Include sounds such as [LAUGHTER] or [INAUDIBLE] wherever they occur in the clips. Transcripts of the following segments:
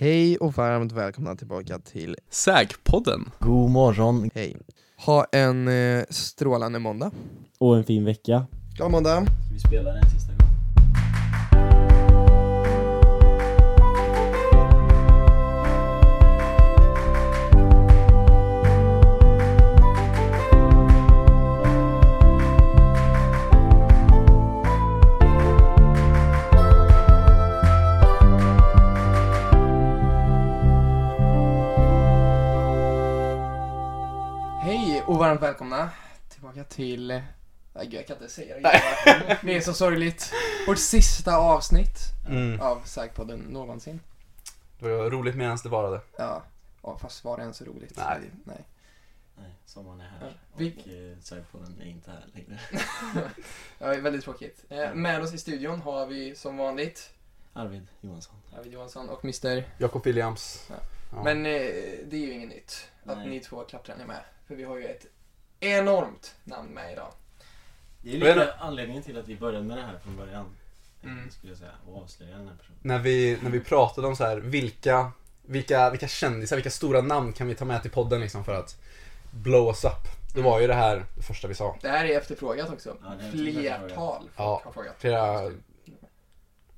Hej och varmt välkomna tillbaka till Sägpodden. God morgon Hej. Ha en eh, strålande måndag. och en fin vecka. Glad måndag. Vi spelar en sista gång. Varmt välkomna tillbaka till... Nej gud, jag kan inte säga det. [LAUGHS] Det är så sorgligt. Vårt sista avsnitt Mm. av Sägpodden någonsin. Det var roligt medan det varade. Ja, ja fast var det ens så roligt? Nej. Nej. Nej, sommaren är Ja, här vi- och eh, Sägpodden är inte här längre. [LAUGHS] Ja, det är väldigt tråkigt. Eh, Med oss i studion har vi som vanligt Arvid Johansson. Arvid Johansson och Mr. Jakob Williams. Ja. Ja. Men eh, det är ju inget nytt att Nej. ni två klappträn är med. För vi har ju ett enormt namn med idag. Det är lite anledningen till att vi började med det här från början. Mm. Skulle jag säga. Och avslöja den här personen. när, vi, när vi pratade om så här, vilka, vilka, vilka kändisar, vilka stora namn kan vi ta med till podden liksom för att blow us up. Då var ju det här det första vi sa. Det här är efterfrågat också. Ja, det är Flertal folk Ja. har frågat. Flera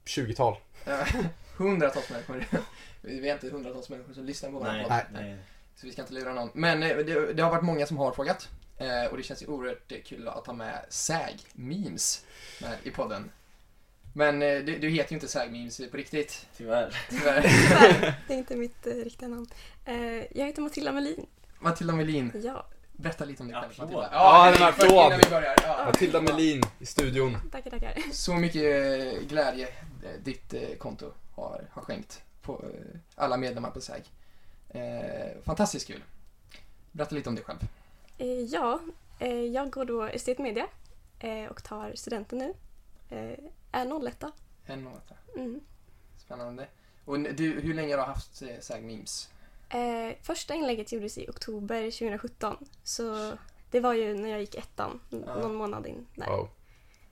20-tal. Eh, [LAUGHS] Hundratals människor. Vi är inte hundratals människor som lyssnar på vår Nej, podd. nej. Nej. nej. Så vi ska inte lura någon. Men eh, det, det har varit många som har frågat. Eh, Och det känns ju oerhört kul att ha med SÄG-memes med i podden. Men eh, du, du heter ju inte SÄG-memes på riktigt. Tyvärr. Tyvärr. [LAUGHS] Tyvärr, [LAUGHS] det är inte mitt eh, riktiga namn. Eh, jag heter Matilda Melin. Matilda Melin, Ja, berätta lite om dig själv. Matilda. Ja, en hej, applåd. först Innan vi börjar. Ja. Matilda Melin i studion. tackar, tackar. Så mycket eh, glädje eh, ditt eh, konto har, har skänkt på eh, alla medlemmar på SÄG. Eh, fantastiskt kul. Berätta lite om dig själv. Eh, ja, eh, jag går då estetmedia eh, och tar studenten nu. Eh, är 01 En och åtta. mm. Spännande. Och du, hur länge har du haft eh, SÄG memes? eh, Första inlägget gjordes i oktober 2017. Så det var ju när jag gick ettan, Ja. någon månad in där. Wow.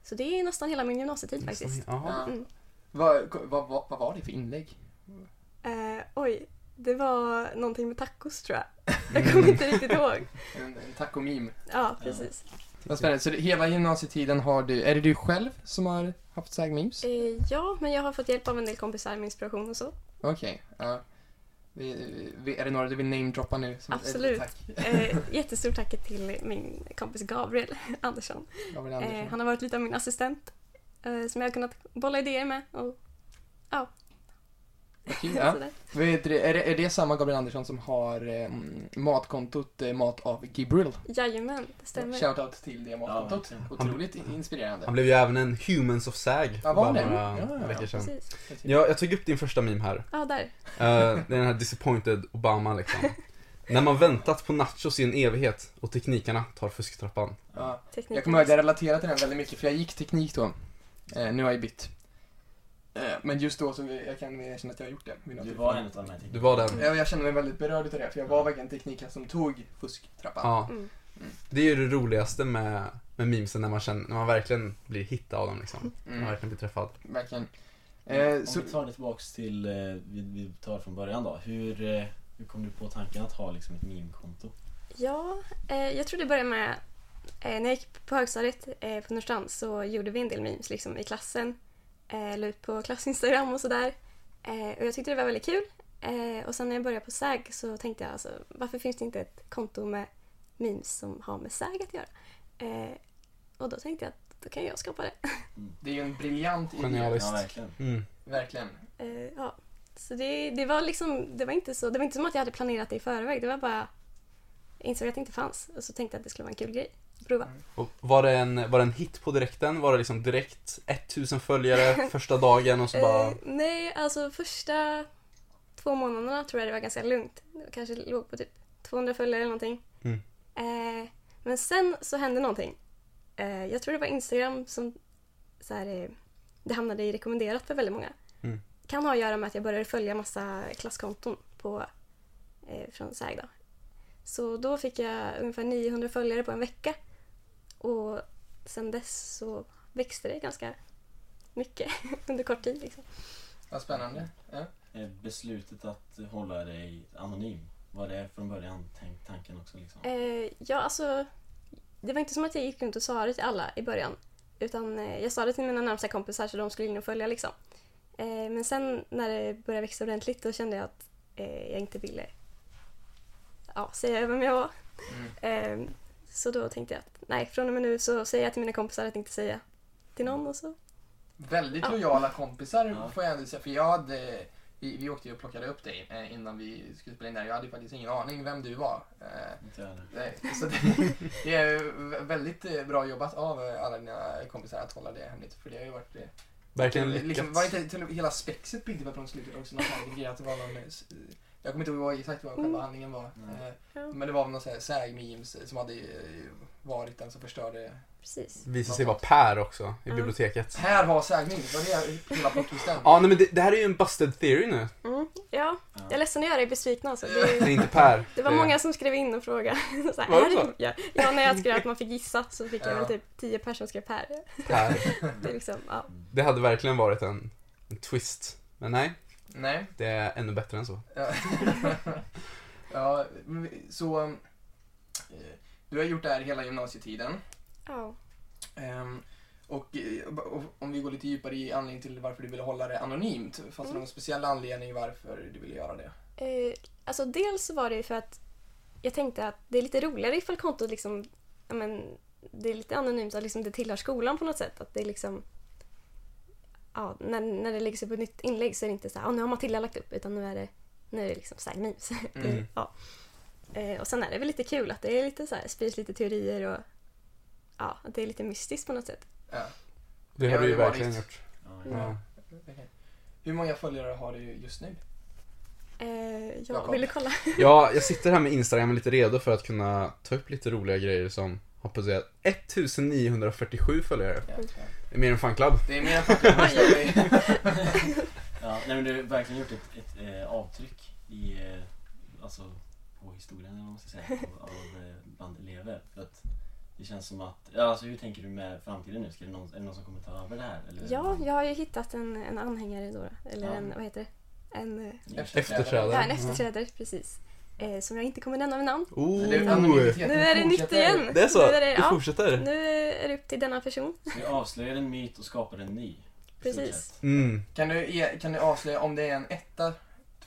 Så det är nästan hela min gymnasietid faktiskt. Mm. Vad, vad, vad, vad var det för inlägg? Eh, oj, det var någonting med tacos tror jag. [LAUGHS] Jag kommer inte riktigt ihåg. En, en taco-meme. Ja, precis. Vad spännande. Så hela gymnasietiden har du, är det du själv som har haft SÄG memes? Eh, ja, men jag har fått hjälp av en del kompisar med inspiration och så. Okej. ja. Vi- vi- Är det några du vill namedroppa nu? Som Absolut. Tack. Eh, jättestort tack till min kompis Gabriel [LAUGHS] Andersson. Gabriel Eh, Andersson. han har varit lite av min assistent eh, som jag har kunnat bolla idéer med. Och, Okej, [LAUGHS] ja. Vet du, är, det, är det samma Gabriel Andersson som har eh, matkontot eh, Mat av Gibril? Jajamän, det stämmer. Shoutout till det matkontot. Otroligt inspirerande. Han blev ju även en Humans of Sag Ja, var bara det? några Ja, veckor sedan. Precis. Ja, jag tog upp din första meme här. Ja, där. Eh, det är den här disappointed Obama liksom. När man väntat på nachos i en evighet och teknikerna tar fusktrappan. Ja. Jag kommer ihåg att jag relaterade till den väldigt mycket för jag gick teknik då. Eh, nu har jag bytt. Men just då så jag kan erkänna att jag har gjort det. Du var en av de här Du var den. Ja, jag känner mig väldigt berörd utav det för jag var verkligen tekniken som tog fusktrappan. Ja. Mm. Det är ju det roligaste med, med memesen när man känner, när man verkligen blir hittad av dem liksom. När man Mm, verkligen blir träffad. verkligen. Om Eh, så, vi tar det tillbaks till, eh, vi, vi tar från början då. Hur, eh, hur kom du på tanken att ha liksom ett meme-konto? Ja, eh, jag tror det började med eh, när jag gick på högstadiet eh, på Norrstrand så gjorde vi en del memes liksom, i klassen. Eh, la ut på klassinstagram och sådär. Eh, och jag tyckte det var väldigt kul. Eh, och sen när jag började på SÄG så tänkte jag alltså, varför finns det inte ett konto med memes som har med SÄG att göra? Eh, och då tänkte jag att då kan jag skapa det. [LAUGHS] det är ju en briljant idé. Genialiskt. Ja, verkligen. Mm. Verkligen. Eh, ja. Så det, det var liksom, det var, inte så, det var inte som att jag hade planerat det i förväg. Det var bara, jag insåg att det inte fanns och så tänkte jag att det skulle vara en kul grej. Prova. Och var, det en, var det en hit på direkten? Var det liksom direkt 1000 följare [LAUGHS] första dagen och så bara... Eh, nej, alltså första två månaderna tror jag det var ganska lugnt. Det kanske låg på typ 200 följare eller någonting. Mm. Eh, men sen så hände någonting. Eh, jag tror det var Instagram som så här, eh, det hamnade i rekommenderat för väldigt många. Mm. Kan ha att göra med att jag började följa massa klasskonton på, eh, från SÄG. Då. Så då fick jag ungefär 900 följare på en vecka. Och sen dess så växte det ganska mycket [LAUGHS] under kort tid. Liksom. Vad spännande. Ja. Beslutet att hålla dig anonym, var det från början tänkt tanken också liksom? Eh, ja, alltså. Det var inte som att jag gick runt och sa det till alla i början. Utan eh, jag sa det till mina närmsta kompisar så de skulle in och följa liksom. Eh, men sen när det började växa ordentligt då kände jag att jag inte ville ja, säga vem jag var. Mm. Eh, så då tänkte jag att nej, från och med nu så säger jag till mina kompisar att inte säga till någon och så. Väldigt Ja. lojala kompisar Ja. får jag ändå säga. För jag hade, vi, vi åkte ju och plockade upp dig eh, innan vi skulle spela in där. Jag hade faktiskt ingen aning vem du var. Eh, jag nej, så det, [LAUGHS] det är vä- väldigt eh, bra jobbat av eh, alla dina kompisar att hålla det hemligt. För det har ju varit eh, Verkligen Liksom, lyckats. var inte till, hela spexet byggde väl på något slutet också? Någon grej att det var någon, eh, jag kommer inte ihåg exakt vad själva Mm. handlingen var. Ja, Men det var väl någon sån här säg-memes som hade eh, varit den som förstörde. precis. Visade sig vara Per också i biblioteket. Här var säg-memes, var det hela plottvisten? Ja, nej, men det, det här är ju en busted theory nu. Mm, ja, Ja. jag är ledsen att göra er besvikna alltså. [LAUGHS] Det Det, är inte Per. det var många som skrev in och frågade. [LAUGHS] Så här, Var det så? Ja, ja, när jag skrev att man fick gissa så fick jag Ja. väl typ tio personer som skrev Per. Per. [LAUGHS] Det liksom, ja. Det hade verkligen varit en, en twist. Men nej, Nej. det är ännu bättre än så. Ja, [LAUGHS] så... eh, Du har gjort det här hela gymnasietiden. ja. Ehm, och, eh, och om vi går lite djupare i anledningen till varför du ville hålla det anonymt. Fanns det Mm. någon speciell anledning varför du ville göra det? Eh, alltså dels var det för att jag tänkte att det är lite roligare ifall kontot liksom, ja men, det är lite anonymt att liksom det tillhör skolan på något sätt. Att det är liksom, ja, när, när det läggs upp ett nytt inlägg så är det inte så här, ja nu har Matilda lagt upp, utan nu är det, nu är det liksom så här memes. [LAUGHS] Mm. Ja. eh, och sen är det väl lite kul att det är lite så här, sprids lite teorier och ja, att det är lite mystiskt på något sätt. Ja. Det har har du ju verkligen gjort. Ja, Mm. ja. Ja. Okej. Hur många följare har du just nu? Eh, ja, vill du kolla? ja, jag sitter här med Instagram lite redo för att kunna ta upp lite roliga grejer som har passerat 1947 följare. Ja, ja. Det är mer än fanclub. Det är mer än 40 [LAUGHS] Ja, nej men du har verkligen gjort ett, ett eh, avtryck i, eh, alltså på historien eller vad man ska säga, av, av, eh, bland elever. För att det känns som att, ja, alltså hur tänker du med framtiden nu? Ska det någon, är det någon som kommer ta över det här? Eller? Ja, jag har ju hittat en, en anhängare då. Eller Ja. en, vad heter det? En, eh, Efterträdare. ja, en efterträdare, precis. Eh, som jag inte kommer nämna vid namn. Oh, Det är anonymiteten Nu är det nytt igen. det är så? Nu är det, ja, fortsätter? nu är det upp till denna person. Så vi avslöjar en myt och skapar en ny. Precis. Mm. Kan du, kan du avslöja om det är en etta,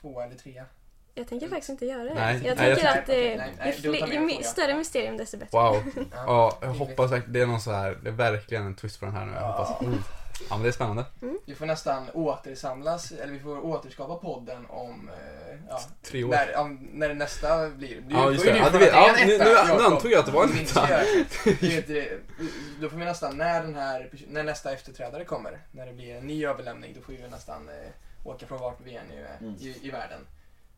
tvåa eller trea? Jag tänker faktiskt inte göra det. Nej, jag nej, tänker jag att det, Nej, nej, ju, du fler, med större mysterium desto bättre. Wow. Ja, jag hoppas att det är någon så här, det är verkligen en twist på den här nu. Jag Ja. hoppas. Mm. Ja, men det är spännande. Vi får nästan återsamlas, eller vi får återskapa podden om, eh, ja, Tre år. när, om, när det nästa blir. Du, Ja, just det. Ja, det vet- ja, nu- nu- nu antog jag att det var en etta. [LAUGHS] Då får vi nästan, när den här, när nästa efterträdare kommer, när det blir en ny överlämning, då får vi nästan eh, åka från vart vi är nu eh, Mm. i, i världen.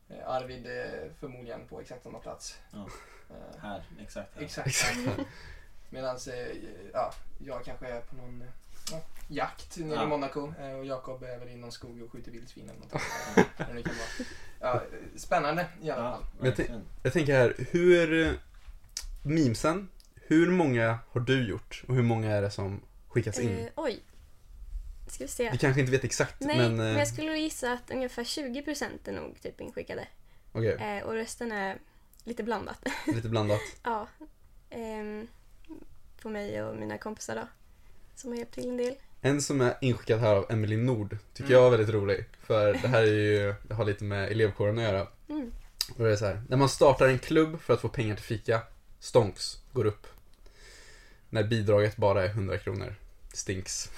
Eh, Arvid eh, förmodligen på exakt samma plats. Ja. Eh, Här, exakt här. Exakt. [LAUGHS] Medan eh, ja, jag kanske är på någon eh, ja, jakt nere Ja. i Monaco eh, och Jakob är väl i någon skog och skjuter vildsvin eller [LAUGHS] kan vara. Ja, eh, spännande i alla Ja, fall. Men jag. Jag tänker här, hur... eh, Memesen, hur många har du gjort? Och hur många är det som skickas in? Eh, oj. Ska vi se. Vi kanske inte vet exakt, Nej, men... men, eh, jag skulle gissa att ungefär 20% är nog typ inskickade. Okej, Eh, och resten är lite blandat. lite blandat. [LAUGHS] ja. Ehm, på mig och mina kompisar då. Som har hjälpt till en del. En som är inskickad här av Emily Nord tycker Mm. jag var väldigt rolig. För det här är ju, det har lite med elevkåren att göra. Mm. Och det är så här, när man startar en klubb för att få pengar till fika, stonks går upp. När bidraget bara är 100 kronor, stinks.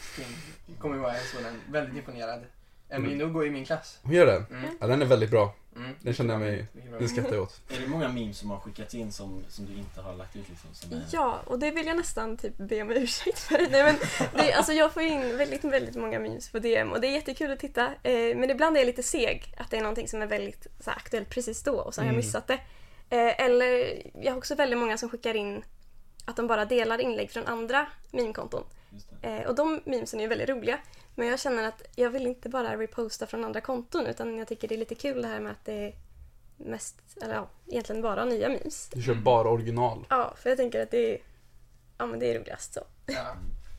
Jag kommer ihåg en sådan, väldigt imponerad. Emily Nord går i min klass. Hon gör det? Mm. Ja, den är väldigt bra. Mm. Den känner jag mig-. Den skrattar jag åt. Är det många memes som har skickats in som, som du inte har lagt ut liksom? Som är... Ja, och det vill jag nästan typ be om ursäkt för. Nej, men det, alltså jag får in väldigt, väldigt många memes på DM och det är jättekul att titta. Eh, men ibland är jag lite seg, att det är någonting som är väldigt så här, aktuellt precis då och så har jag Mm. missat det. Eh, eller jag har också väldigt många som skickar in att de bara delar inlägg från andra meme-konton. Eh, och de memesen är ju väldigt roliga. Men jag känner att jag vill inte bara reposta från andra konton utan jag tycker det är lite kul det här med att det är mest, eller ja, egentligen bara nya memes. Du kör bara original. Ja, för jag tänker att det är, ja, men det är roligast så. Ja.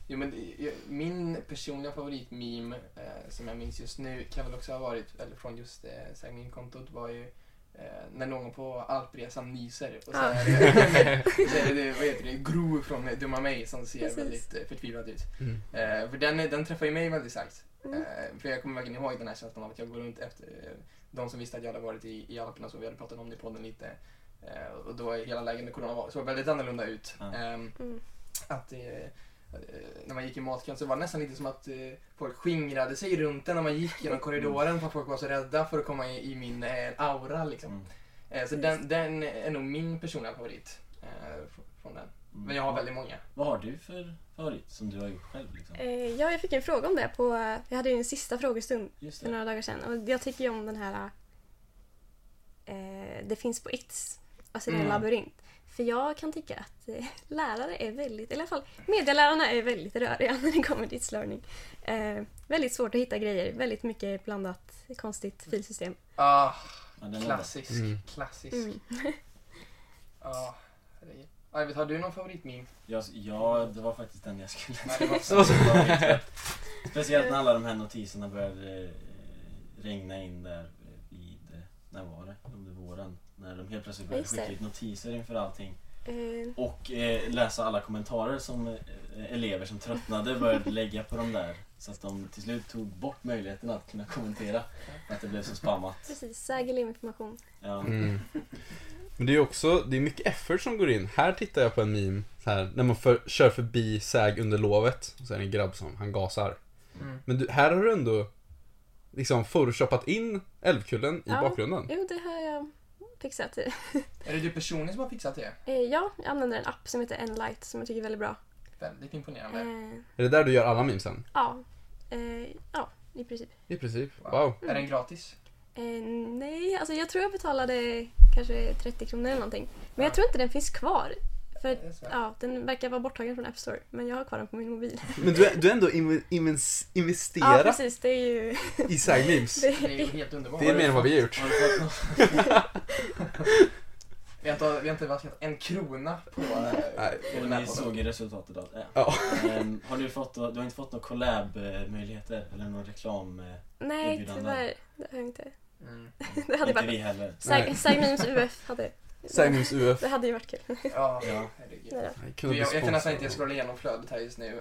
Jo, men det- min personliga favoritmeme eh, som jag minns just nu kan väl också ha varit, eller från just eh, Sagmin-kontot var ju när någon på alpresan nyser och så Ja. är det, [LAUGHS] så är det, vad heter det, Gro från Dumma mig som ser Precis. väldigt eh, förtvivlad ut. Mm. Eh, för den, den träffar ju mig väldigt starkt. Mm. Eh, för jag kommer verkligen ihåg den här känslan av att jag går runt efter eh, de som visste att jag hade varit i, i Alperna så vi hade pratat om det i podden lite. Eh, och då är hela lägen med corona var, såg väldigt annorlunda ut. Ja. Ehm, Mm. att eh, eh, när man gick i matkön så var det nästan lite som att eh, folk skingrade sig runt en när man gick genom korridoren för att folk var så rädda för att komma i, i min eh, aura liksom. Mm. Eh, så den, den är nog min personliga favorit eh, fr- från den. Mm. Men jag har väldigt många. Vad har du för favorit som du har gjort själv? Liksom? Eh, ja, jag fick en fråga om det på... eh, Jag hade ju en sista frågestund för några dagar sedan. Och jag tycker ju om den här... Eh, det finns på It's, alltså det är en Mm. labyrint. För jag kan tycka att eh, lärare är väldigt, eller i alla fall medialärarna är väldigt röriga när det kommer till It's learning. Eh, väldigt svårt att hitta grejer, väldigt mycket blandat konstigt filsystem. Ah, klassisk. Mm. Klassisk. Mm. Ah. Arvid, har du någon favoritmeme? Jag, ja, det var faktiskt den jag skulle Ja, bra. [LAUGHS] Speciellt när alla de här notiserna började eh, regna in där vid, eh, när var det? Under våren. När de helt plötsligt började skicka ut notiser inför allting. Eh, Och eh, läsa alla kommentarer som eh, elever som tröttnade började [LAUGHS] lägga på de där. Så att de till slut tog bort möjligheten att kunna kommentera. Att det blev så spammat. precis, säker information. Ja. Mm. [LAUGHS] Men det är också, det är mycket effort som går in. Här tittar jag på en meme, så här, när man för, kör förbi säg under lovet. Och så är det en grabb som, han gasar. Mm. Men du, här har du ändå liksom photoshopat in Älvkullen i Ja. bakgrunden. Jo, det har jag fixat. [LAUGHS] Är det du personligen som har fixat det? Eh, ja, jag använder en app som heter Enlight som jag tycker är väldigt bra. Väldigt imponerande. Eh, Är det där du gör alla memesen? ja, eh, ja, i princip. I princip. Wow. Wow. Är den gratis? Eh, nej, alltså jag tror jag betalade kanske 30 kronor eller någonting. Men jag tror inte den finns kvar. För ja, den verkar vara borttagen från App Store. Men jag har kvar den på min mobil. [LAUGHS] Men du, är- du är ändå inv- invens- Ja, investerat precis. Det är ju... i säg memes. Det är ju helt underbart. Det är mer än vad vi har gjort. Har? [LAUGHS] Vi har inte, vi har inte vaskat en krona på, eh, Nej. den här ni podden. såg ju resultatet av det. Ja. Ehm, har du fått, du har inte fått några collab-möjligheter? Eller någon reklam? eh, nej, tyvärr. Det har jag inte. Mm. [LAUGHS] Det hade inte varit... vi heller. Säg Memes UF hade... Säg memes UF. Det hade ju varit kul. Ja, Ja. herregud. Då. Jag Jag, kan nästan inte scrolla igenom flödet här just nu. Uh,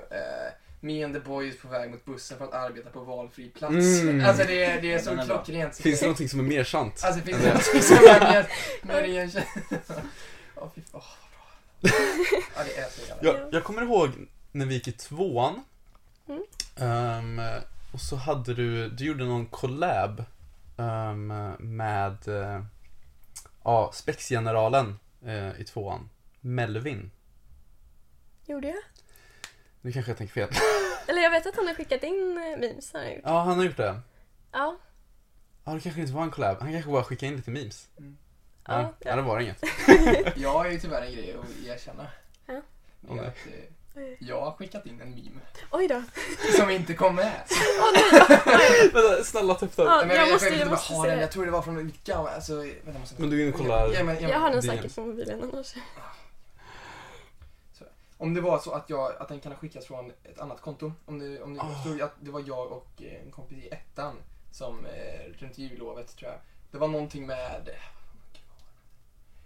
me and the boys på väg mot bussen för att arbeta på valfri plats. Mm. Alltså det är, det är så bra. klockrent. så Finns det någonting som är mer sant? Alltså finns det det? någonting som är mer, [LAUGHS] mer igenkännande? [LAUGHS] Åh fy fan. Ja det är så jävla Jag, jag kommer ihåg när vi gick i tvåan. Mm. Ehm, och så hade du, du gjorde någon collab ehm, med uh, ja, spexgeneralen eh, i tvåan. Melvin. Gjorde jag? Nu kanske jag tänker fel. [LAUGHS] Eller jag vet att han har skickat in eh, memes. Har han gjort. Ja, han har gjort det. Ja. Ja, det kanske inte var en collab. Han kanske bara skickade in lite memes. Mm. Ja, Ja, ja. det var inget. [LAUGHS] [LAUGHS] Jag har ju tyvärr en grej att erkänna. Ja. Det är att, jag har skickat in en meme Oj då. som inte kom med. [LAUGHS] [LAUGHS] Vänta, snälla ta upp det. Ja, Men jag måste- jag måste se den. det. Jag tror det var från mitt gamla, alltså, vänta, jag måste... Men du är inne och kollar Ja, men, ja, Jag har den säkert på mobilen annars. Om det var så att, jag, att den kan ha skickats från ett annat konto. Om det, om det Ah. stod att det var jag och eh, en kompis i ettan som eh, runt jullovet tror jag. Det var någonting med...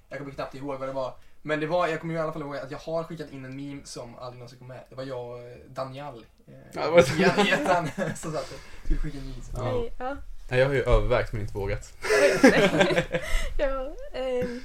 Jag kommer knappt ihåg vad det var. Men det var, jag kommer i alla fall ihåg att jag har skickat in en meme som aldrig någonsin kom med. Det var jag och eh, Daniel. Eh, Ja, det var- i ettan som satt och skulle skicka en meme. Ja. Nej, ja. Jag har ju övervägt men inte vågat. [LAUGHS] ja, ehm,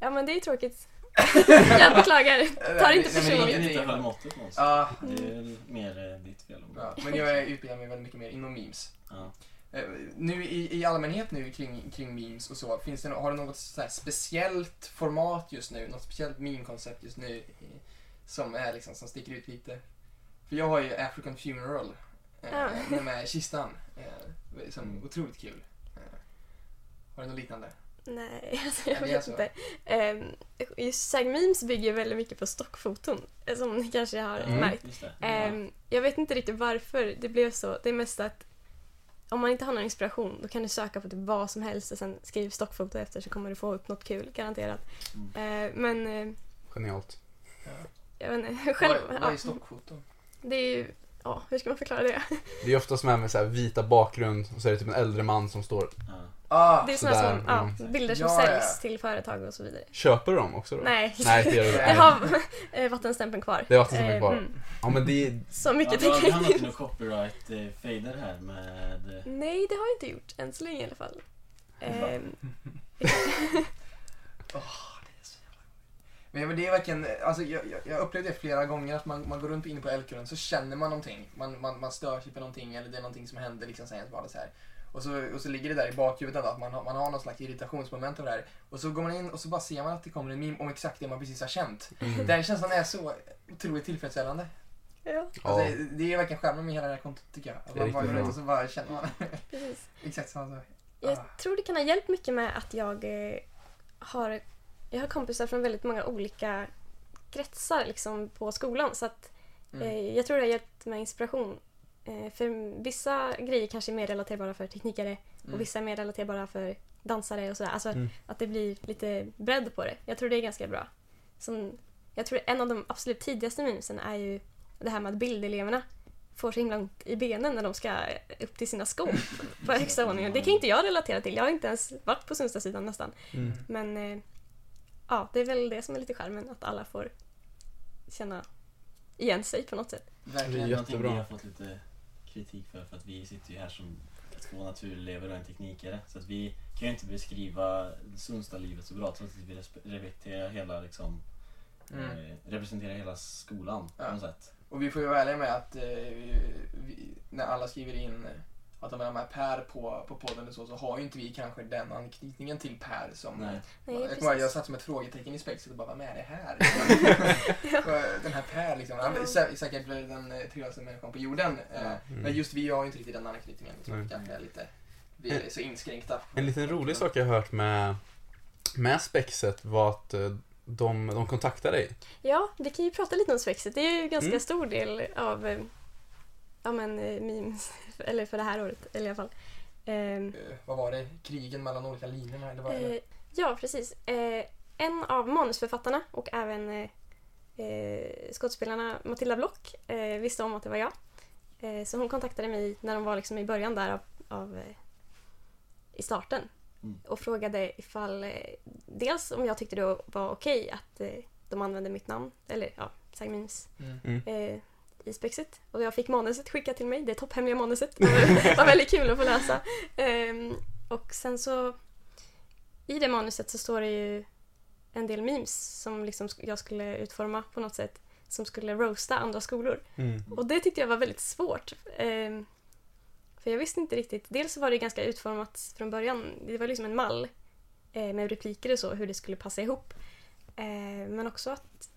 ja, men det är tråkigt. [LAUGHS] jag beklagar. Ta det inte personligt. Inte ingenting. höll måttet någonstans. Ja, Det är väl mer eh, ditt fel. ja, men jag utbildar mig väldigt mycket mer inom memes. Ja. Eh, Nu i, i allmänhet nu kring, kring memes och så, finns det, har du något så här speciellt format just nu? Något speciellt meme-koncept just nu som är liksom, som sticker ut lite? För jag har ju African Funeral eh, Ja. [LAUGHS] med, kistan, eh, som Mm. otroligt kul. Eh, har du något liknande? Nej, [LAUGHS] alltså Ja, jag vet inte. Um, just Sag Memes bygger väldigt mycket på stockfoton, eh, som ni kanske har Mm. märkt. Ehm, jag vet inte riktigt varför det blev så. Det är mest att om man inte har någon inspiration då kan du söka på typ vad som helst och sen skriv stockfoto efter så kommer du få upp något kul, garanterat. Mm. Eh, men eh, Genialt. Ja. jag vet inte, [LAUGHS] själv... vad, vad är ja. stockfoton? Det är ju, ja, hur ska man förklara det? Det är oftast med med så här vita bakgrund och så är det typ en äldre man som står. Ja. Ah, Det är sådana som, ja, mm. bilder som Ja, ja. säljs till företag och så vidare. Köper du dem också då? Nej, Nej, det gör du jag har [LAUGHS] eh, vattenstämpeln kvar. Det är vattenstämpeln Eh, kvar. mm. Ja men det är... Så Ja, mycket du har tänker du hamnat i jag någon copyright-fader här med... eh, Nej, det har jag inte gjort. Än så länge i alla fall. [LAUGHS] [LAUGHS] Men det är verkligen, alltså jag, jag, jag upplevde det flera gånger att man, man går runt inne på Älvkullen så känner man någonting. Man, man, man stör sig på någonting eller det är någonting som händer liksom bara så här. Och så, och så ligger det där i bakhuvudet att man har, man har någon slags irritationsmoment av det här. Och så går man in och så bara ser man att det kommer en meme om exakt det man precis har känt. Mm. Den känslan är så otroligt tillfredsställande. ja, Ja. Alltså, det, det är verkligen charmen med hela det här kontot tycker jag. Att man bara går runt och så bara känner man [LAUGHS] exakt samma sak. Jag Ah. tror det kan ha hjälpt mycket med att jag eh, har, jag har kompisar från väldigt många olika kretsar liksom, på skolan. Så att, Mm. eh, jag tror det har gett mig inspiration. Eh, för vissa grejer kanske är mer relaterbara för teknikare Mm. och vissa är mer relaterbara för dansare och sådär. Alltså Mm. att det blir lite bredd på det. Jag tror det är ganska bra. Som, jag tror en av de absolut tidigaste memesen är ju det här med att bildeleverna får så himla ont i benen när de ska upp till sina skor på [LAUGHS] högsta våningen. Det kan inte jag relatera till. Jag har inte ens varit på Sundstadssidan nästan. Mm. Men eh, ja, det är väl det som är lite charmen. Att alla får känna igen sig på något sätt. Verkligen. Det är Någonting jättebra. vi har fått lite kritik för, för att vi sitter ju här som två naturelever och en teknikare. Så att vi kan ju inte beskriva Sundstad-livet så bra trots att vi respe- representerar hela, liksom, Mm. eh, representerar hela skolan på Ja. något sätt. Och vi får ju vara ärliga med att eh, vi, när alla skriver in att de är med Per på, på podden och så, så har ju inte vi kanske den anknytningen till Per som... Nej. Nej, jag, precis. jag satt som ett frågetecken i spexet och bara, vem är det här? [LAUGHS] den här Per liksom. Han är sä- säkert den eh, trevligaste människan på jorden. eh, Ja. Men just vi har ju inte riktigt den anknytningen. Vi kanske är lite, vi är så inskränkta. En liten rolig sak jag har hört med, med Spexet var att eh, de, de kontaktade dig. Ja, vi kan ju prata lite om Spexet. Det är ju en ganska Mm. stor del av eh, ja, men, eh, memes, [LAUGHS] eller för det här året eller i alla fall. Ehm, Eh, vad var det? Krigen mellan olika linjerna? Eller vad är det? Eh, ja, precis. Eh, en av manusförfattarna och även skådespelarna Matilda Block eh, visste om att det var jag. Eh, så hon kontaktade mig när de var liksom i början där av, av eh, i starten Mm. och frågade ifall eh, dels om jag tyckte det var okej att eh, de använde mitt namn, eller ja, Sagmemes Mm. eh, i spexet. Och jag fick manuset skickat till mig, det topphemliga manuset. Det var, väldigt kul att få läsa. Ehm, och sen så i det manuset så står det ju en del memes som liksom jag skulle utforma på något sätt som skulle roasta andra skolor. Mm. Och det tyckte jag var väldigt svårt. Ehm, för jag visste inte riktigt. Dels så var det ganska utformat från början. Det var liksom en mall eh, med repliker och så, hur det skulle passa ihop. Eh, men också att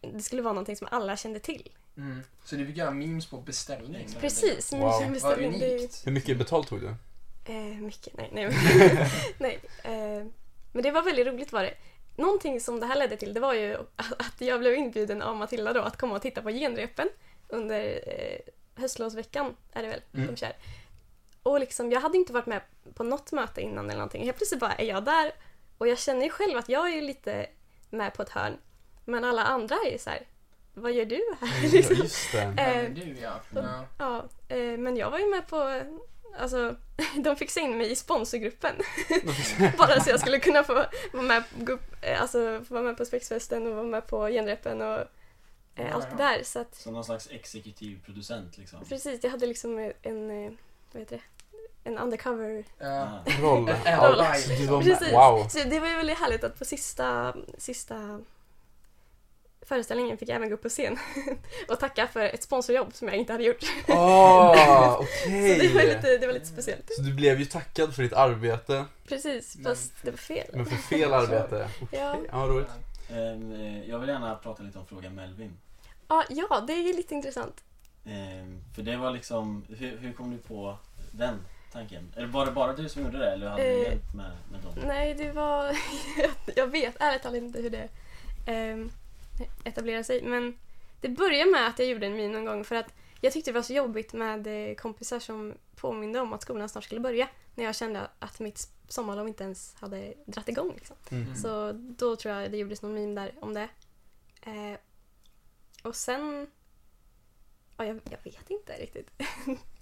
det skulle vara någonting som alla kände till. Mm. Så du fick göra memes på beställning? Precis, Wow. wow. Vad beställning. Det, unikt. Hur mycket betalt tog du? eh, mycket, nej. Nej, [LAUGHS] nej eh, men det var väldigt roligt var det. Någonting som det här ledde till det var ju att jag blev inbjuden av Matilda då att komma och titta på genrepen under eh, höstlovsveckan är det väl Mm. de kör. Och liksom, jag hade inte varit med på något möte innan eller någonting. Helt plötsligt bara är jag där och jag känner ju själv att jag är lite med på ett hörn. Men alla andra är ju så här, vad gör du här? liksom. Just det. [LAUGHS] Ja, Eh, men du ja. ja. Ja, eh, men jag var ju med på... Alltså, [LAUGHS] de fixade in mig i sponsorgruppen. [LAUGHS] Bara så jag skulle kunna få vara med, gå eh, alltså, få vara med på spexfesten och vara med på genrepen och eh, allt det där. Så att, Som någon slags exekutiv producent liksom. precis, jag hade liksom en, vad heter det, en undercover Ja. Roll. Roll. Ja. Precis. Wow. Så det var ju väldigt härligt att på sista, sista föreställningen fick jag även gå upp på scen [LAUGHS] och tacka för ett sponsorjobb som jag inte hade gjort. Åh, [LAUGHS] [LAUGHS] Så okej. det var lite, det var lite speciellt. Så du blev ju tackad för ditt arbete, Precis, Men fast för- det var fel. men för fel arbete. Ja. Ja, vad roligt. Ehm, eh, jag vill gärna prata lite om frågan Melvin. Ah, ja, det är ju lite intressant. Ehm, för det var liksom, hur, hur kom du på den tanken? Eller var det bara du som gjorde det eller hade du Eh, hjälp med, med dem? Nej, det var... jag vet ärligt talat inte hur det um, etablerar sig. Men det började med att jag gjorde en min någon gång för att jag tyckte det var så jobbigt med eh, kompisar som påminde om att skolan snart skulle börja. När jag kände att mitt sommarlov inte ens hade dratt igång. Liksom. Mm. Så då tror jag det gjordes någon meme där om det. Eh, och sen Ja, jag, jag vet inte riktigt. [LAUGHS]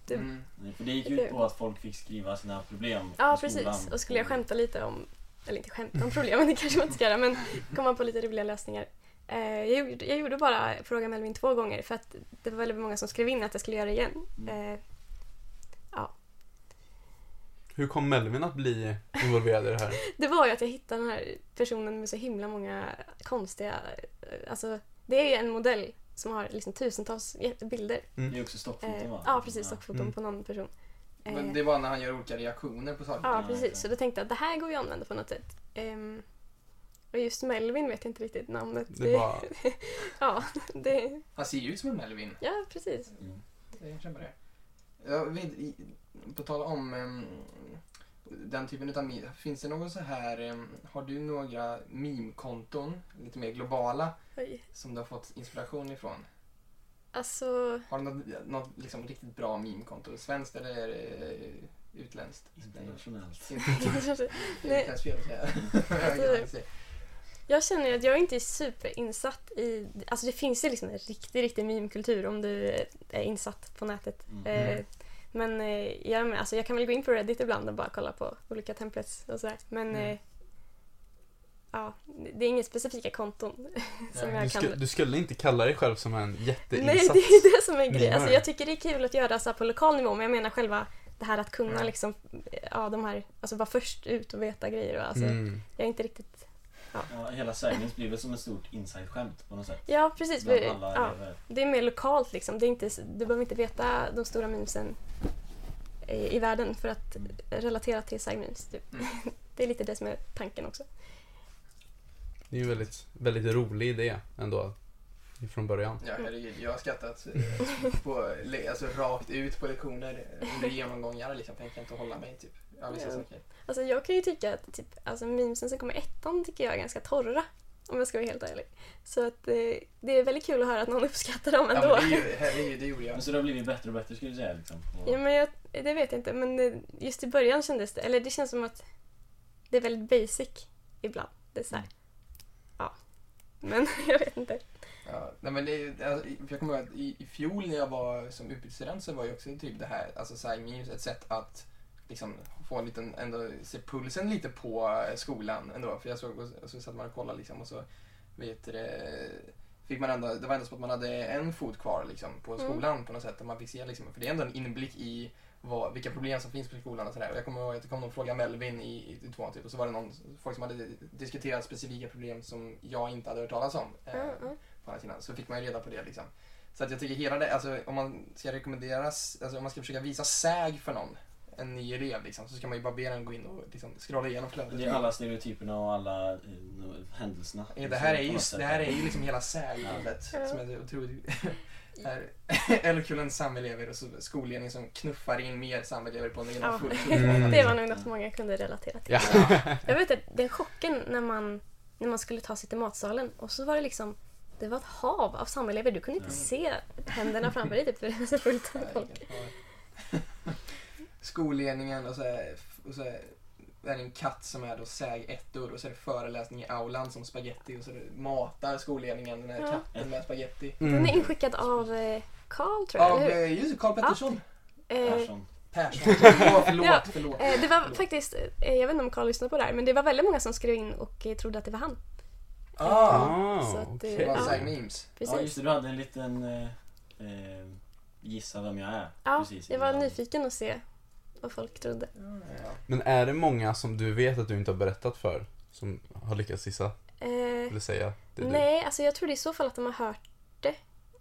Det- Mm. Nej, För det gick ut på att folk fick skriva sina problem Ja, skolan. precis. Och skulle jag skämta lite om, eller inte skämta om problemen, det kanske man inte ska göra, men [LAUGHS] komma på lite roliga lösningar. Eh, jag, gjorde, jag gjorde bara Fråga Melvin två gånger för att det var väldigt många som skrev in att jag skulle göra det igen. Mm. Eh, Hur kom Melvin att bli involverad i det här? [LAUGHS] det var ju att jag hittade den här personen med så himla många konstiga... eh, Alltså, det är ju en modell som har liksom tusentals bilder. Det är också stockfoton Eh, va? ja, precis. Stockfoton Mm. på någon person. Men det var när han gör olika reaktioner på saker. Ja, Ja, precis. Så då tänkte jag att det här går ju att använda på något sätt. Ehm, och just Melvin vet jag inte riktigt namnet. Det var... [LAUGHS] Ja, det... Han ser ju ut som en Melvin. Ja, precis. Mm. Det känner det. Jag vet, i- på tal om em, den typen utav meme, finns det något så här, em, har du några meme-konton, lite mer globala, Oj. som du har fått inspiration ifrån? Alltså, Har du något, något liksom riktigt bra meme-konto? Svenskt eller eh, utländskt? Internationellt. Inte- Det [LAUGHS] nej, känns fel att säga. [LAUGHS] Jag känner att jag inte är superinsatt i... Alltså det finns ju liksom en riktig, riktig meme-kultur om du är insatt på nätet. Mm. Eh, men eh, jag, alltså jag kan väl gå in på Reddit ibland och bara kolla på olika templates och sådär. Men Mm. eh, ja, det är inga specifika konton [LAUGHS] som Nej, jag Du, kan... sku, du skulle inte kalla dig själv som en Nej, jätteinsatt... det är det som är grejen. Alltså, jag tycker det är kul att göra så här på lokal nivå, men jag menar själva det här att kunna Mm. liksom, ja, de här, alltså vara först ut och veta grejer. Och, alltså, Mm. Jag är inte riktigt... Ja, hela sägningen blir väl som ett stort inside-skämt på något sätt. Ja, precis. Alla ja, det är mer lokalt liksom. Det är inte, du behöver inte veta de stora memesen i, i världen för att relatera till side memes. Typ. Mm. [LAUGHS] Det är lite det som är tanken också. Det är ju en väldigt, väldigt rolig idé ändå. Från början. Ja, herregud. Jag har skrattat eh, på, alltså, rakt ut på lektioner under genomgångar. Liksom. Tänker inte hålla mig typ. Ja, vissa Ja. saker. Alltså jag kan ju tycka att typ, alltså memesen som kommer ettan tycker jag är ganska torra. Om jag ska vara helt ärlig. Så att eh, det är väldigt kul att höra att någon uppskattar dem Ja, ändå. men det, är ju, det gjorde jag. Men så det har blivit bättre och bättre skulle du säga liksom? Och, Ja, men jag, det vet jag inte, men eh, just i början kändes det, eller det känns som att det är väldigt basic ibland. Det är så här, ja. Men [LAUGHS] jag vet inte. Ja, nej, men det, alltså, jag kommer ihåg att i, i fjol när jag var som utbytesstudent så var ju också typ det här, alltså side memes, ett sätt att liksom få en liten, ändå se pulsen lite på eh, skolan ändå. För jag såg, och så satt man och kollade liksom och så, vet det, fick man ändå, det var ändå som att man hade en fot kvar liksom på Mm. skolan på något sätt. Och man fick se liksom, för det är ändå en inblick i vad, vilka problem som finns på skolan och sådär. Och jag kommer ihåg att det kom någon fråga Melvin i, i, tvåan typ och så var det någon, folk som hade diskuterat specifika problem som jag inte hade hört talas om. eh, Mm, mm. på andra sidan. Så fick man ju reda på det liksom. Så att jag tycker hela det, alltså om man ska rekommenderas, alltså om man ska försöka visa säg för någon, en ny elev liksom, så ska man ju bara be den gå in och liksom scrolla igenom flödet. det är alla stereotyperna och alla eh, händelserna. Ja, det här är ju, det här är ju liksom hela sägflödet Ja. som är otroligt... [LAUGHS] Här, [LAUGHS] samelever och så skolledning som knuffar in mer samelever på en egen Ja. Mm. [LAUGHS] Det var nog något många kunde relatera till. Ja. Jag vet att den chocken när man, när man skulle ta sig till matsalen och så var det liksom det var ett hav av samelever. Du kunde inte Mm. se händerna framför dig typ, för det var så fullt av folk. Skolledningen och så, är, och så är det en katt som är då säg ettor och så är det föreläsning i aulan som spaghetti och så matar skolledningen den här Ja. katten med spaghetti. Den är Mm. inskickad av eh, Karl tror jag, Av, eller hur? eh, just Karl Pettersson. Eh, Persson. Persson. [LAUGHS] Förlåt, Ja. förlåt. eh, det var Förlåt. faktiskt, eh, jag vet inte om Karl lyssnade på det här, men det var väldigt många som skrev in och eh, trodde att det var han. Ah, Ah, Så att, okej. det var Ja. memes. Precis. Ja just det, du hade en liten eh, eh, gissa vem jag är. Ja, Precis, jag var nyfiken att se vad folk trodde. Ja. Men är det många som du vet att du inte har berättat för som har lyckats gissa? Eh, Eller säga det är du? nej, alltså jag tror det är i så fall att de har hört det.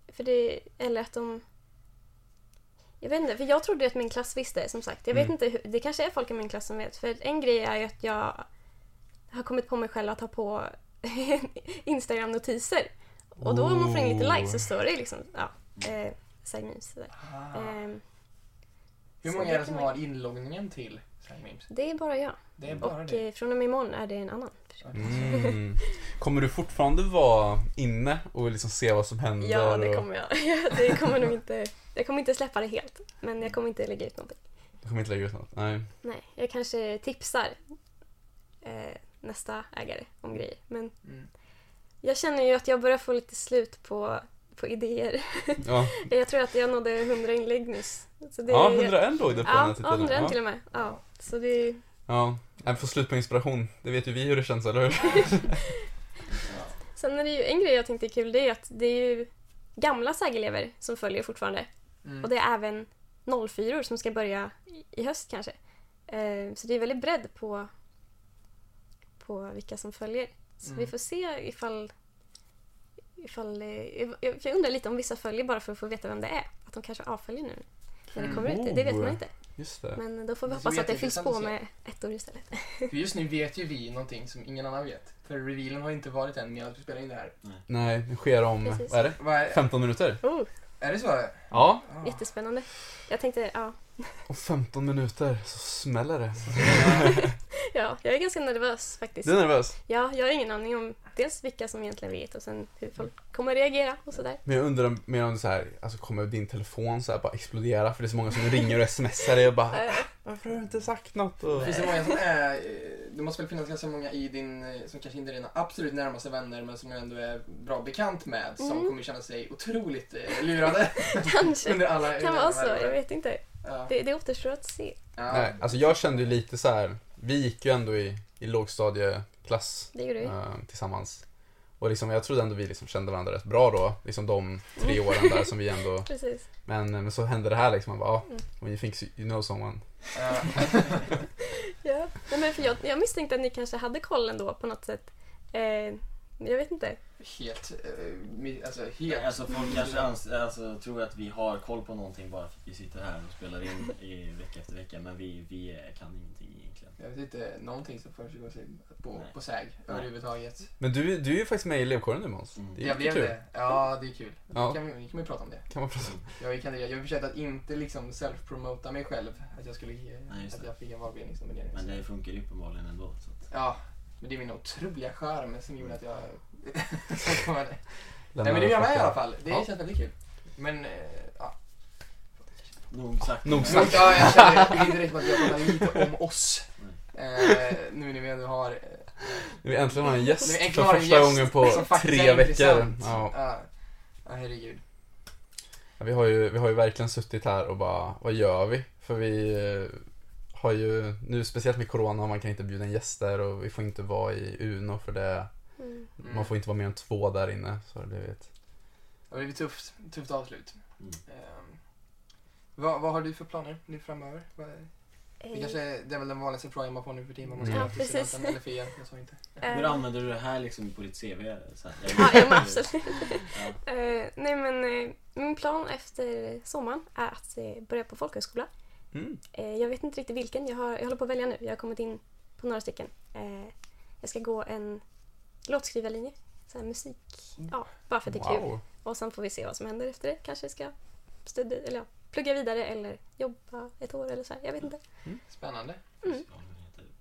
För det eller att de... Jag vet inte, för jag trodde att min klass visste som sagt. Jag vet Mm. inte, hur, det kanske är folk i min klass som vet. För en grej är ju att jag har kommit på mig själv att ha på [LAUGHS] Instagram-notiser. Och då om man får in lite likes så står det liksom, ja, eh, side. Sådär. Ah. Ehm, Hur många är det som har inloggningen till memes? det är bara jag. Det är bara Och det. eh, från och med imorgon är det en annan. Mm. Kommer du fortfarande vara inne och liksom se vad som händer? Ja, det kommer jag. [LAUGHS] det kommer nog inte... Jag kommer inte släppa det helt, men jag kommer inte lägga ut någonting. Du kommer inte lägga ut något? Nej. Nej, jag kanske tipsar eh, nästa ägare om grejer. Men Mm. jag känner ju att jag börjar få lite slut på på idéer. Ja, [LAUGHS] Jag tror att jag nådde 100 inlägg nyss. Så det ja är- 101 låg det på den Ja, här ja, titeln. 101 Ja. till och med. Ja, så det är... Ja, jag får slut på inspiration. Det vet ju vi hur det känns, eller hur? [LAUGHS] Sen är det ju en grej jag tänkte är kul, det är att det är ju gamla SÄG-elever som följer fortfarande. Mm. Och det är även 04 som ska börja i- i höst kanske. Eh, Så det är väldigt bredd på, på vilka som följer. Så Mm. vi får se ifall... ifall eh, jag- jag undrar lite om vissa följer bara för att få veta vem det är. Att de kanske avföljer nu när det Mm. kommer ut. Det vet man Oh. inte. Just det. Men då får vi ska hoppas att det fylls på med ettor istället. För just nu vet ju vi någonting som ingen annan vet. För revealen har inte varit än medan vi spelar in det här. Nej, det sker om, Precis. vad är det? Vad är, 15 minuter? Oh, är det så? Ja. Ah. jättespännande. Jag tänkte, ja, Om 15 minuter så smäller det. Ja, jag är ganska nervös faktiskt. Du är nervös? Ja, jag har ingen aning om dels vilka som egentligen vet och sen hur folk kommer reagera och sådär. Men jag undrar mer om det så här, alltså kommer din telefon så här bara explodera för det är så många som ringer och smsar dig och bara Varför har du inte sagt något? Och... Finns det många som är... Det måste väl finnas ganska många i din, som kanske inte är dina absolut närmaste vänner, men som du ändå är bra bekant med, som Mm. kommer känna sig otroligt eh, lurade Kanske. [LAUGHS] under alla... kan under vara så, jag vet inte. Ja. Det, det återstår att se. Ja. Nej, alltså jag kände ju lite så här. Vi gick ju ändå i, i lågstadieklass eh, tillsammans. Och liksom, jag trodde ändå vi liksom kände varandra rätt bra då, liksom de tre åren där som vi ändå, [LAUGHS] men, men så hände det här liksom, man bara, ja, Mm. when you think you know someone. [LAUGHS] Ja. Nej, men för jag, jag misstänkte att ni kanske hade koll ändå på något sätt. Eh, jag vet inte. helt... eh, Alltså helt... Alltså folk kanske ans- alltså, tror att vi har koll på någonting bara för att vi sitter här och spelar in i vecka efter vecka. Men vi, vi eh, kan ingenting egentligen. Jag vet inte någonting som försiggår sig på, Nej. på SÄG överhuvudtaget. Men du, du är ju faktiskt med i elevkåren nu Måns. Mm. Det är Jag blev jättekul. det. Ja, det är kul. Ja. Kan, vi, kan ju prata om det. Kan man prata Jag, är kandidat. jag har försökt att inte liksom self-promota mig själv. Att jag skulle ge, Nej, just att det. jag fick en valberedningsnominering. Men det funkar ju uppenbarligen ändå. Så att, Ja, men det är min otroliga charm som gjorde att jag... Nej men det är jag med i alla fall. Det Ja. känns väldigt kul. Men, eh, ja. nog sagt. Nog Ja, sagt. jag känner riktigt [LAUGHS] att jag pratar lite om oss. Eh, nu när vi ändå har... Eh, Vi äntligen har en gäst Nu för första gäst gången på tre veckor. Ja. ja. ja, herregud. Ja, Vi har, ju, vi har ju verkligen suttit här och bara, vad gör vi? För vi eh, har ju, nu speciellt med corona, man kan inte bjuda in gäster och vi får inte vara i Uno för det, Mm. Man får inte vara mer än två där inne. Så det blivit. Det har blivit tufft, tufft avslut. Mm. Ehm, vad, vad har du för planer nu framöver? Vad, det, Eh, kanske, är- det är väl den vanligaste frågan man får nu för tiden. Man ska Mm. Ja, precis. eller fia. Jag sa inte. eh, Hur använder du det här liksom på ditt CV? Så här, Ja, ja, men absolut. Ja. Eh, nej men eh, min plan efter sommaren är att eh, börja på folkhögskola. Mm. Eh, jag vet inte riktigt vilken, jag, har, jag håller på att välja nu. Jag har kommit in på några stycken. Eh, jag ska gå en låtskrivarlinje, så här musik. Ja, bara för att det är kul. Wow. Och sen får vi se vad som händer efter det. Kanske ska studera, eller ja, plugga vidare eller jobba ett år eller så här. Jag vet inte. Spännande. Mm.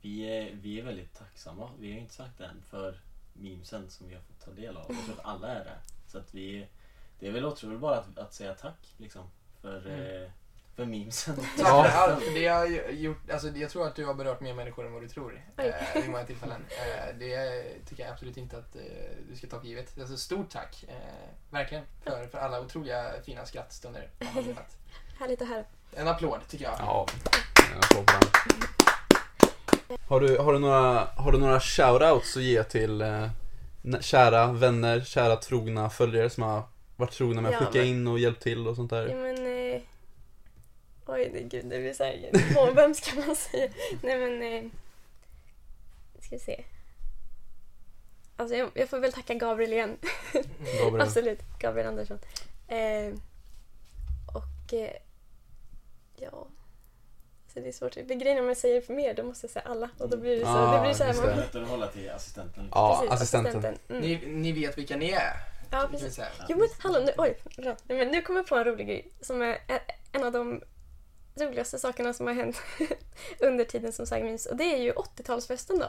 Vi, är, vi är väldigt tacksamma, vi har inte sagt det än, för memesen som vi har fått ta del av. Jag tror att alla är det. Så att vi, det är väl otroligt bara att, att säga tack liksom, för, Mm. eh, för memesen. Tack Ja. [LAUGHS] för allt. för Det har gjort, alltså, jag tror att du har berört mer människor än vad du tror. Eh, vid många tillfällen. Eh, det tycker jag absolut inte att eh, du ska ta för givet. Alltså, stort tack. Eh, verkligen. För, för alla otroliga fina skrattstunder. [LAUGHS] Härligt att höra. En applåd tycker jag. Ja, en applåd. Har du, har du några, har du några shoutouts att ge till eh, kära vänner, kära trogna följare som har varit trogna med att Ja, skicka men- in och hjälpt till och sånt Ja, där? men, eh, oj, det, gud, det blir så här, åh, vem ska man säga? Nej men, eh, ska vi se. Alltså jag, jag får väl tacka Gabriel igen. Gabriel. [LAUGHS] Absolut, Gabriel Andersson. Eh, och eh, ja, så det är svårt. Det grejen om jag säger för mer, då måste jag säga alla. Och då blir det så, Ah, det blir så här, Det är man, lättare att hålla till assistenten. Ja, precis, assistenten. Mm. Ni, ni vet vilka ni är. Ja, precis. Jo men hallå, nu, oj, bra. Nej, men nu kommer jag på en rolig grej som är en av de roligaste sakerna som har hänt [LAUGHS] under tiden som Sagmins. Och det är ju 80-talsfesten då.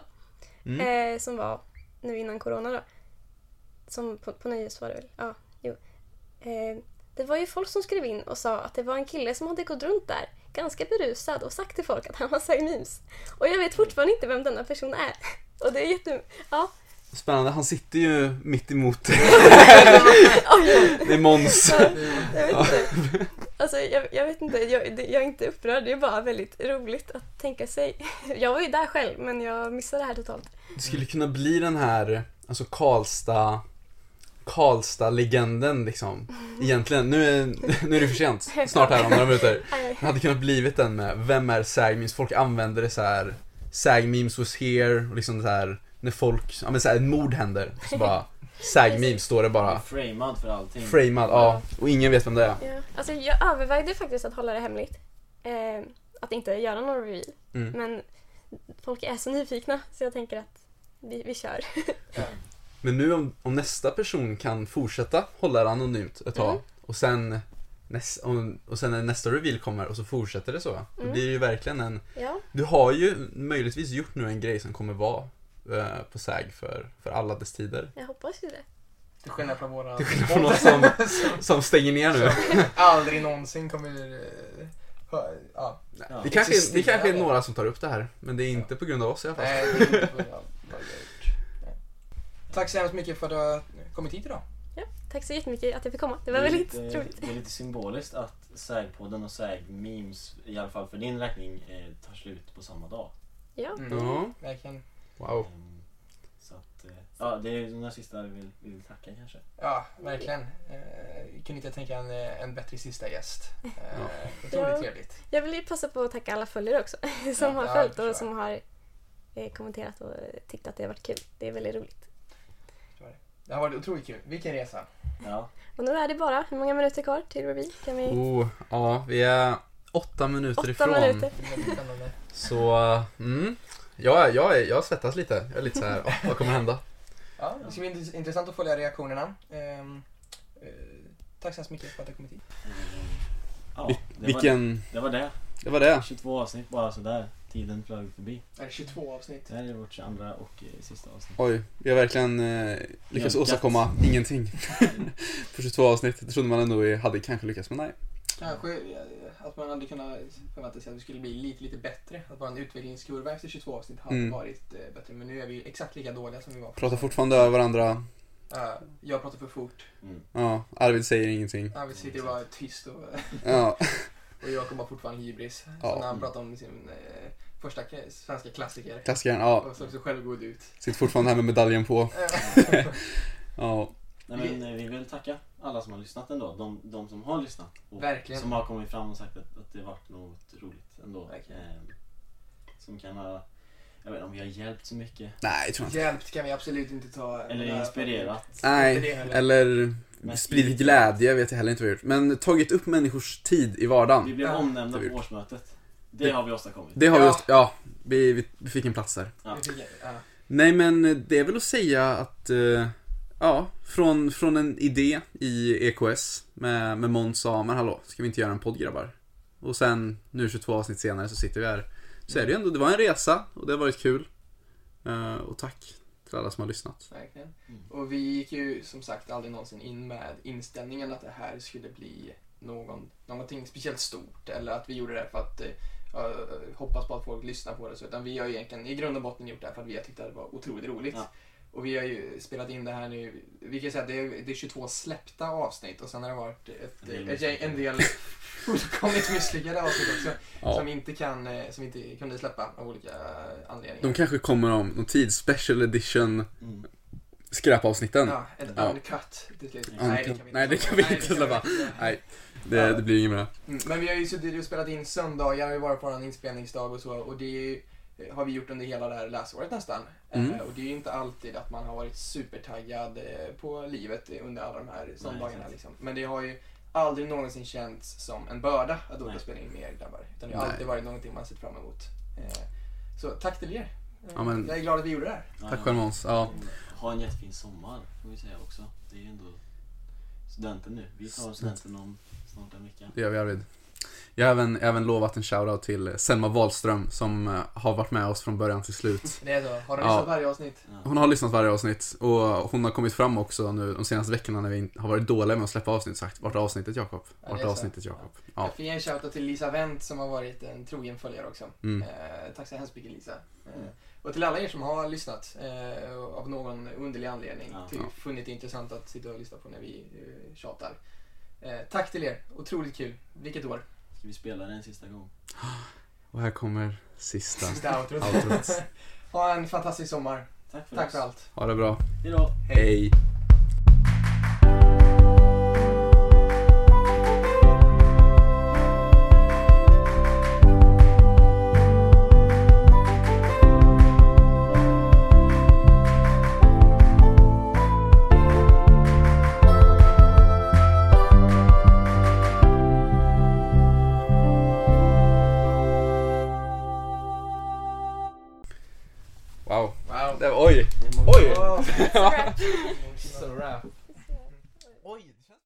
Mm. Eh, som var nu innan corona då. Som på, på Nöjes var det väl? Ja, jo. Eh, det var ju folk som skrev in och sa att det var en kille som hade gått runt där ganska berusad och sagt till folk att han var Sagmims. Och jag vet fortfarande inte vem denna person är. [LAUGHS] Och det är jätte... Ja, Spännande, han sitter ju mitt emot [LAUGHS] Det är Måns. jag vet inte. Alltså, jag, jag vet inte, jag, jag är inte upprörd. Det är bara väldigt roligt att tänka sig. [LAUGHS] Jag var ju där själv, men jag missade det här totalt. Det skulle kunna bli den här, alltså Karlstad Karlstad-legenden liksom. Egentligen, nu är, nu är det för sent. Snart här om några minuter. [LAUGHS] Det hade kunnat blivit den med Vem är Sagmemes? Folk använder det så här. Sagmemes was here och liksom så här när folk, ja men så här, ett mord händer så bara [LAUGHS] Sagmemes står det bara Framad för allting. Framad, ja. Och ingen vet vem det är. Ja. Alltså, jag övervägde faktiskt att hålla det hemligt. Eh, att inte göra någon reveal. Mm. Men folk är så nyfikna så jag tänker att vi, vi kör. Men nu om, om nästa person kan fortsätta hålla det anonymt ett tag Mm. och sen näs, och, och sen när nästa reveal kommer och så fortsätter det så. Det Mm. blir ju verkligen en Ja, Du har ju möjligtvis gjort nu en grej som kommer vara eh, på SAG för, för alla dess tider. jag hoppas ju det. Till skillnad från våra... Till skillnad från oss som, [LAUGHS] som stänger ner nu. aldrig någonsin kommer... eh, Ja, Ja. Det kanske, är- det kanske är några som tar upp det här, men det är inte på grund av oss i alla fall. nej, det är inte på grund av vad vi har gjort. Nej. Tack så hemskt mycket för att du har kommit hit idag. Ja, tack så jättemycket att jag fick komma. Det var är väldigt lite, roligt. Det är lite symboliskt att SÄG-podden och SÄG-memes, i alla fall för din räkning, eh, tar slut på samma dag. Ja, Mm. Ja, Verkligen. Wow. Ehm, Så att, eh, ja, det är några sista vi vill, vi vill tacka kanske. Ja, verkligen. Eh, kunde inte tänka en, eh, en bättre sista gäst. Ja. Otroligt Ja. trevligt. jag vill ju passa på att tacka alla följare också [LAUGHS] som har ja, följt det och som har eh, kommenterat och tyckt att det har varit kul. Det är väldigt roligt. Det har varit otroligt kul. Vilken resa. Ja, Och nu är det bara, hur många minuter kvar till reveal? Kan vi... Oh, ja, vi är åtta minuter Åtta ifrån. minuter. Så, mm. Jag, jag, är- jag svettas lite. Jag är lite så här, "Åh, vad kommer hända? [LAUGHS] Ja, det ska bli int- intressant att följa reaktionerna. Ehm, eh, tack så hemskt mycket för att du kommit hit. Ja det, var, vilken, det var det. det var det. 22 avsnitt bara sådär. Tiden flög förbi. Är det 22 avsnitt? Det här är vårt 22 och eh, sista avsnitt. Oj, vi har verkligen eh, lyckats åstadkomma ingenting. [LAUGHS] På 22 avsnitt. Det trodde man ändå hade kanske lyckats, men nej. Kanske eh, att man hade kunnat förvänta sig att vi skulle bli lite, lite bättre. Att vår utvecklingskurva efter 22 avsnitt hade Mm. varit eh, bättre. Men nu är vi exakt lika dåliga som vi var. Pratar fortfarande över varandra. Eh, jag pratar för fort. Mm. Ja, Arvid säger ingenting. Arvid sitter bara tyst och, Ja, [LAUGHS] och jag kommer fortfarande hybris. Ja. Så när han pratar om sin eh, första svenska klassiker. klassikern. Ja, Och såg så självgod ut. sitter fortfarande här med medaljen på. Ja, [LAUGHS] Nej, men eh, vi vill tacka alla som har lyssnat ändå. De, de som har lyssnat. Och Verkligen. Som har kommit fram och sagt att, att det varit något roligt ändå. Verkligen. Ehm, som kan ha, jag vet inte om vi har hjälpt så mycket. nej, jag tror inte. Hjälpt kan vi absolut inte ta. Eller inspirerat. Nej, eller Men- spridit glädje vet jag heller inte vad vi har gjort. Men tagit upp människors tid i Vi vardagen. blev Ja, omnämnda det har vi på årsmötet. Det Det- har vi åstadkommit. Det har vi Ja. just, ja, vi, vi, vi fick en plats där. Ja. Vi. Nej men det är väl att säga att, eh, ja, från, från en idé i EKS med, med Måns sa, men hallå, ska vi inte göra en podd grabbar? Och sen, nu 22 avsnitt senare så sitter vi här. Så är det ju ändå, det var en resa och det har varit kul. Eh, och tack till alla som har lyssnat. Verkligen. Och vi gick ju som sagt aldrig någonsin in med inställningen att det här skulle bli någon, någonting speciellt stort eller att vi gjorde det för att ja, hoppas på att folk lyssnar på det. Så, utan vi har ju egentligen i grund och botten gjort det här för att vi har tyckt att det var otroligt roligt. Ja. Och vi har ju spelat in det här nu, vi kan säga att det är, det är 22 släppta avsnitt och sen har det varit ett, En del ett, gäng- en del fullkomligt misslyckade avsnitt också. Ja. Som, vi inte kan, eh, som vi inte kunde släppa av olika anledningar. De kanske kommer om någon tid, special edition Mm. skräpavsnitten. Ja, en Ja. uncut till slut. Uncut. Nej, det kan vi inte släppa. Nej, det, det blir inget med det. Mm, Men vi har ju suttit och spelat in söndagar, har ju varit på en inspelningsdag och så och det är ju, har vi gjort under hela det här läsåret nästan. Mm. Eh, och det är ju inte alltid att man har varit supertaggad eh, på livet eh, under alla de här söndagarna. Liksom. Men det har ju aldrig någonsin känts som en börda att åka och spela in med er grabbar. Utan det har Nej. alltid varit någonting man sett fram emot. Eh, Så tack till er. Eh, Ja, men- Jag är glad att vi gjorde det här. Ja, Tack själv Måns. Ja. Ha en jättefin sommar får vi säga också. Det är ju ändå studenten nu. Vi tar studenten om snart en vecka. Det gör vi Arvid. Jag har även, även lovat en shoutout till Selma Wahlström som eh, har varit med oss från början till slut. [LAUGHS] Det är så. Har du Ja. lyssnat varje avsnitt? Ja. Hon har lyssnat varje avsnitt och hon har kommit fram också nu de senaste veckorna när vi har varit dåliga med att släppa avsnitt sagt Vart är avsnittet Jakob? Ja, Vart är avsnittet Jakob? Jag Ja. får ge en shoutout till Lisa Wendt som har varit en trogen följare också. Mm. Eh, tack så hemskt mycket Lisa. Mm. Och till alla er som har lyssnat eh, av någon underlig anledning, Ja. till, funnit det intressant att sitta och lyssna på när vi eh, tjatar. Eh, tack till er, otroligt kul. Vilket år? Ska vi spela den en sista gång? [GASPS] Och här kommer sista Sista outrot. outrot. [LAUGHS] ha en fantastisk sommar. Tack för Tack för allt. Ha det bra. Hejdå! Hej.